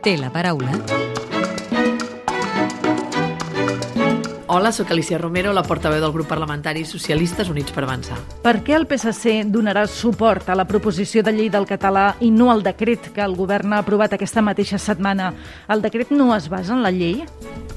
Té la paraula Hola, sóc Alicia Romero, la portaveu del grup parlamentari Socialistes Units per Avançar. Per què el PSC donarà suport a la proposició de llei del català i no al decret que el govern ha aprovat aquesta mateixa setmana? El decret no es basa en la llei?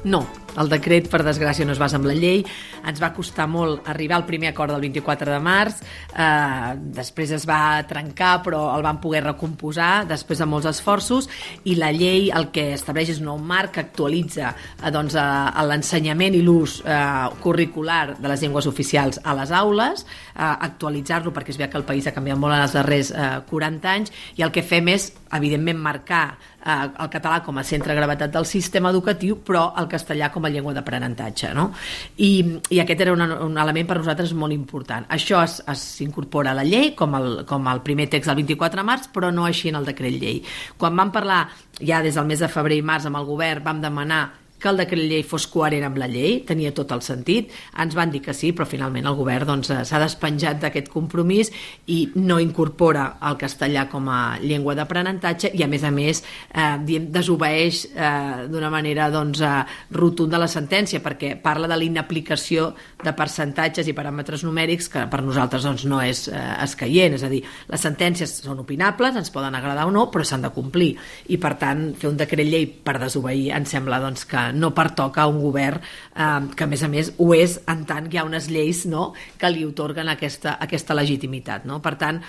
No, el decret, per desgràcia, no es basa en la llei. Ens va costar molt arribar al primer acord del 24 de març. Eh, després es va trencar, però el van poder recomposar després de molts esforços. I la llei el que estableix és un nou marc que actualitza eh, doncs, eh, l'ensenyament i l'ús eh, curricular de les llengües oficials a les aules, eh, actualitzar-lo perquè es veu que el país ha canviat molt en els darrers eh, 40 anys i el que fem és, evidentment, marcar el català com a centre de gravetat del sistema educatiu, però el castellà com a llengua d'aprenentatge. No? I, I aquest era un, un element per nosaltres molt important. Això s'incorpora a la llei com el, com el primer text del 24 de març, però no així en el decret llei. Quan vam parlar ja des del mes de febrer i març amb el govern, vam demanar que el decret llei fos coherent amb la llei, tenia tot el sentit, ens van dir que sí, però finalment el govern doncs, eh, s'ha doncs, despenjat d'aquest compromís i no incorpora el castellà com a llengua d'aprenentatge i a més a més eh, diem, desobeeix eh, d'una manera doncs, eh, rotunda la sentència perquè parla de l'inaplicació de percentatges i paràmetres numèrics que per nosaltres doncs, no és eh, escaient, és a dir, les sentències són opinables, ens poden agradar o no, però s'han de complir. I per tant fer un decret llei per desobeir ens sembla doncs, que no pertoca a un govern eh, que a més a més ho és en tant que hi ha unes lleis no, que li otorguen aquesta, aquesta legitimitat. No? Per tant,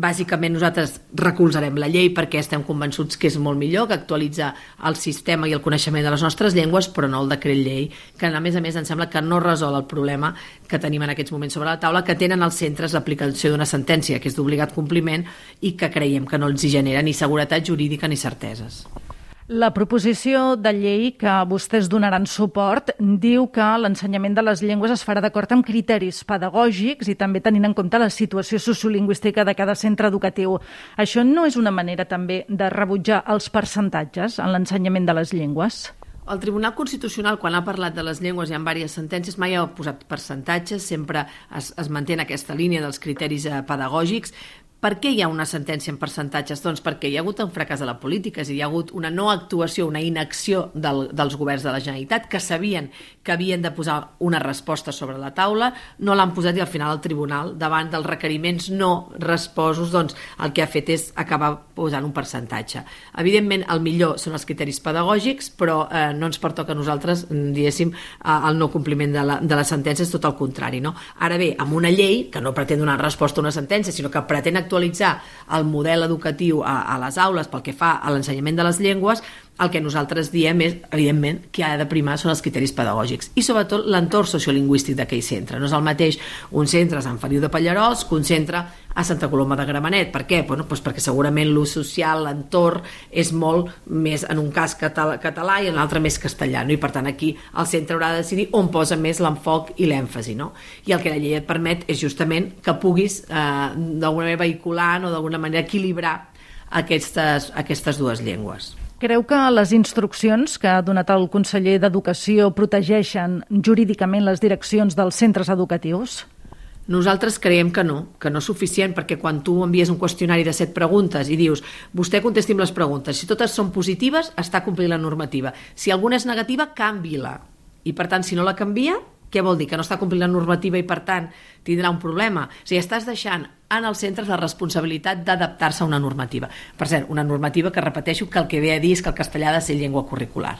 bàsicament nosaltres recolzarem la llei perquè estem convençuts que és molt millor, que actualitza el sistema i el coneixement de les nostres llengües, però no el decret llei, que a més a més em sembla que no resol el problema que tenim en aquests moments sobre la taula, que tenen els centres l'aplicació d'una sentència que és d'obligat compliment i que creiem que no els hi genera ni seguretat jurídica ni certeses. La proposició de llei que vostès donaran suport diu que l'ensenyament de les llengües es farà d'acord amb criteris pedagògics i també tenint en compte la situació sociolingüística de cada centre educatiu. Això no és una manera també de rebutjar els percentatges en l'ensenyament de les llengües? El Tribunal Constitucional, quan ha parlat de les llengües i en diverses sentències, mai ha posat percentatges, sempre es, es manté en aquesta línia dels criteris eh, pedagògics, per què hi ha una sentència en percentatges? Doncs perquè hi ha hagut un fracàs de la política, és dir, hi ha hagut una no actuació, una inacció del, dels governs de la Generalitat que sabien que havien de posar una resposta sobre la taula, no l'han posat i al final el tribunal, davant dels requeriments no resposos, doncs el que ha fet és acabar posant un percentatge. Evidentment, el millor són els criteris pedagògics, però eh, no ens pertoca a nosaltres, diguéssim, el no compliment de la, de la sentència, és tot el contrari. No? Ara bé, amb una llei que no pretén donar resposta a una sentència, sinó que pretén actualitzar el model educatiu a, a les aules pel que fa a l'ensenyament de les llengües, el que nosaltres diem és, evidentment, que ha de primar són els criteris pedagògics i sobretot l'entorn sociolingüístic d'aquell centre. No és el mateix un centre a Sant Feliu de Pallarols que un centre a Santa Coloma de Gramenet. Per què? Bueno, doncs perquè segurament l'ús social, l'entorn, és molt més en un cas català, català i en l'altre més castellà. No? I per tant aquí el centre haurà de decidir on posa més l'enfoc i l'èmfasi. No? I el que la llei et permet és justament que puguis eh, d'alguna manera vehicular o d'alguna manera equilibrar aquestes, aquestes dues llengües. Creu que les instruccions que ha donat el conseller d'Educació protegeixen jurídicament les direccions dels centres educatius? Nosaltres creiem que no, que no és suficient, perquè quan tu envies un qüestionari de set preguntes i dius vostè contesti'm les preguntes, si totes són positives, està complint la normativa. Si alguna és negativa, canvi-la. I per tant, si no la canvia, què vol dir? Que no està complint la normativa i, per tant, tindrà un problema. O sigui, estàs deixant en els centres la responsabilitat d'adaptar-se a una normativa. Per cert, una normativa que repeteixo que el que ve a dir és que el castellà ha de ser llengua curricular.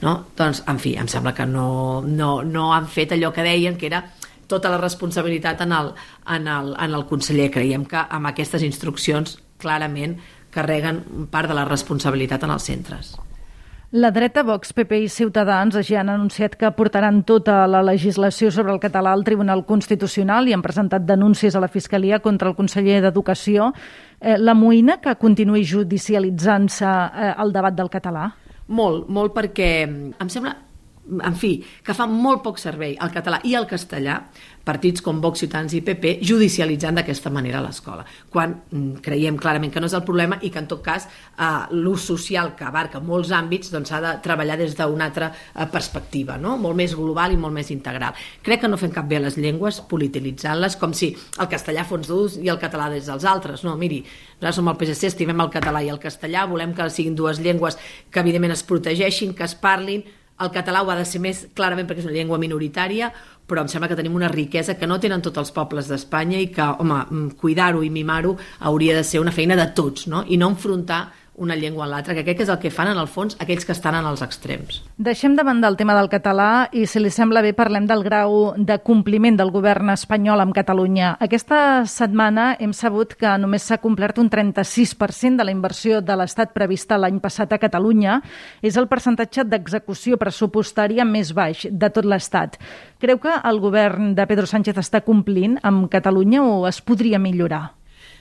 No? Doncs, en fi, em sembla que no, no, no han fet allò que deien, que era tota la responsabilitat en el, en el, en el conseller. Creiem que amb aquestes instruccions clarament carreguen part de la responsabilitat en els centres. La dreta, Vox, PP i Ciutadans ja han anunciat que portaran tota la legislació sobre el català al Tribunal Constitucional i han presentat denúncies a la Fiscalia contra el conseller d'Educació. Eh, la moïna que continuï judicialitzant-se eh, el debat del català? Molt, molt perquè em sembla en fi, que fa molt poc servei al català i al castellà, partits com Vox, Ciutadans i PP judicialitzant d'aquesta manera l'escola, quan mm, creiem clarament que no és el problema i que en tot cas eh, l'ús social que abarca molts àmbits doncs s'ha de treballar des d'una altra eh, perspectiva, no? molt més global i molt més integral. Crec que no fem cap bé les llengües polititzant-les com si el castellà fos d'ús i el català des dels altres. No, miri, nosaltres som el PSC, estimem el català i el castellà, volem que siguin dues llengües que evidentment es protegeixin, que es parlin, el català ho ha de ser més clarament perquè és una llengua minoritària, però em sembla que tenim una riquesa que no tenen tots els pobles d'Espanya i que, home, cuidar-ho i mimar-ho hauria de ser una feina de tots, no? I no enfrontar una llengua a l'altra, que crec que és el que fan en el fons aquells que estan en els extrems. Deixem de banda el tema del català i, si li sembla bé, parlem del grau de compliment del govern espanyol amb Catalunya. Aquesta setmana hem sabut que només s'ha complert un 36% de la inversió de l'Estat prevista l'any passat a Catalunya. És el percentatge d'execució pressupostària més baix de tot l'Estat. Creu que el govern de Pedro Sánchez està complint amb Catalunya o es podria millorar?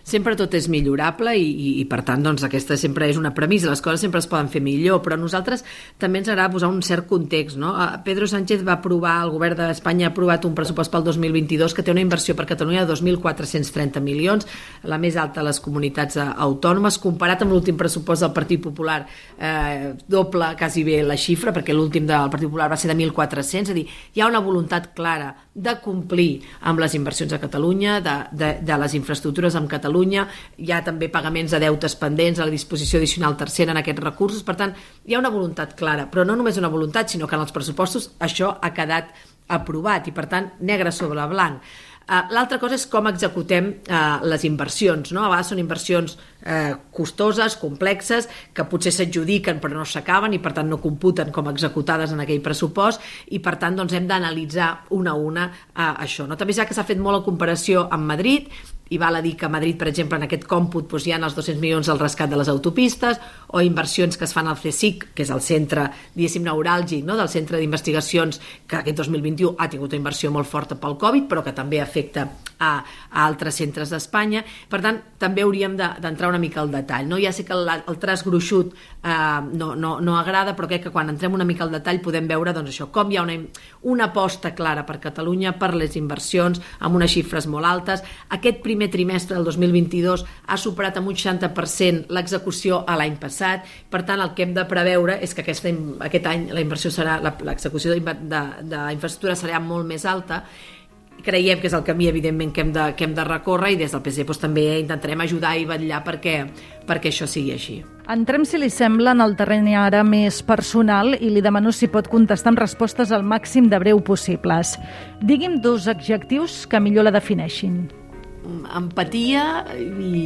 Sempre tot és millorable i, i, i per tant doncs, aquesta sempre és una premissa, les coses sempre es poden fer millor, però a nosaltres també ens agrada posar un cert context. No? Pedro Sánchez va aprovar, el govern d'Espanya ha aprovat un pressupost pel 2022 que té una inversió per Catalunya de 2.430 milions, la més alta de les comunitats eh, autònomes, comparat amb l'últim pressupost del Partit Popular, eh, doble quasi bé la xifra, perquè l'últim del Partit Popular va ser de 1.400, és a dir, hi ha una voluntat clara de complir amb les inversions a Catalunya, de, de, de les infraestructures amb Catalunya, hi ha també pagaments de deutes pendents a la disposició addicional tercera en aquests recursos, per tant, hi ha una voluntat clara, però no només una voluntat, sinó que en els pressupostos això ha quedat aprovat i, per tant, negre sobre blanc. Uh, L'altra cosa és com executem uh, les inversions. No? A vegades són inversions uh, costoses, complexes, que potser s'adjudiquen però no s'acaben i per tant no computen com executades en aquell pressupost i per tant doncs, hem d'analitzar una a una uh, això. No? També ja que s'ha fet molt la comparació amb Madrid i val a dir que a Madrid, per exemple, en aquest còmput doncs, hi ha els 200 milions del rescat de les autopistes o inversions que es fan al CSIC, que és el centre, diguéssim, neuràlgic no? del centre d'investigacions que aquest 2021 ha tingut una inversió molt forta pel Covid, però que també afecta a, a altres centres d'Espanya. Per tant, també hauríem d'entrar de, una mica al detall. No? Ja sé que el, el traç gruixut eh, no, no, no agrada, però crec que quan entrem una mica al detall podem veure doncs, això, com hi ha una, una aposta clara per Catalunya, per les inversions, amb unes xifres molt altes. Aquest primer trimestre del 2022 ha superat amb un 60% l'execució a l'any passat. Per tant, el que hem de preveure és que aquesta, aquest any la inversió serà, l'execució d'infraestructura serà molt més alta creiem que és el camí evidentment que hem de, que hem de recórrer i des del PC doncs, també intentarem ajudar i vetllar perquè, perquè això sigui així. Entrem, si li sembla, en el terreny ara més personal i li demano si pot contestar amb respostes al màxim de breu possibles. Digui'm dos adjectius que millor la defineixin. Empatia i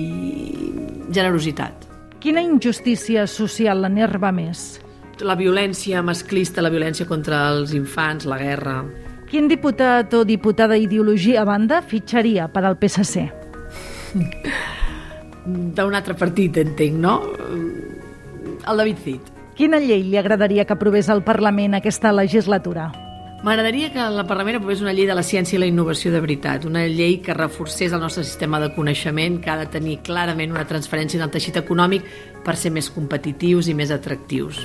generositat. Quina injustícia social l'enerva més? La violència masclista, la violència contra els infants, la guerra, Quin diputat o diputada ideologia a banda fitxaria per al PSC? D'un altre partit, entenc, no? El David Cid. Quina llei li agradaria que aprovés el Parlament aquesta legislatura? M'agradaria que el Parlament aprovés una llei de la ciència i la innovació de veritat, una llei que reforcés el nostre sistema de coneixement, que ha de tenir clarament una transferència en el teixit econòmic per ser més competitius i més atractius.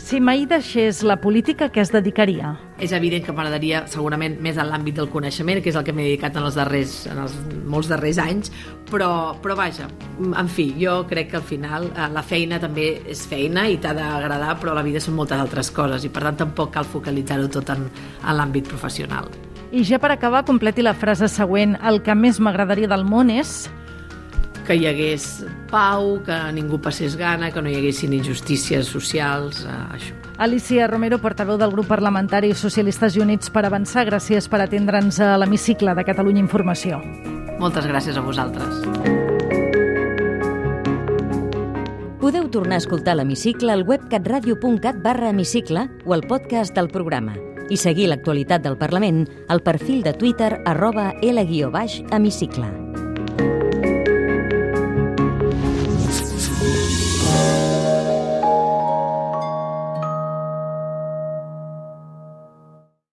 Si mai deixés la política, què es dedicaria? És evident que m'agradaria segurament més en l'àmbit del coneixement, que és el que m'he dedicat en els darrers, en els molts darrers anys, però, però vaja, en fi, jo crec que al final eh, la feina també és feina i t'ha d'agradar, però la vida són moltes altres coses i per tant tampoc cal focalitzar-ho tot en, en l'àmbit professional. I ja per acabar, completi la frase següent. El que més m'agradaria del món és que hi hagués pau, que ningú passés gana, que no hi haguessin injustícies socials, eh, això. Alicia Romero, portaveu del grup parlamentari Socialistes i Units per Avançar, gràcies per atendre'ns a l'hemicicle de Catalunya Informació. Moltes gràcies a vosaltres. Podeu tornar a escoltar l'hemicicle al web catradio.cat barra hemicicle o al podcast del programa i seguir l'actualitat del Parlament al perfil de Twitter arroba L-hemicicle.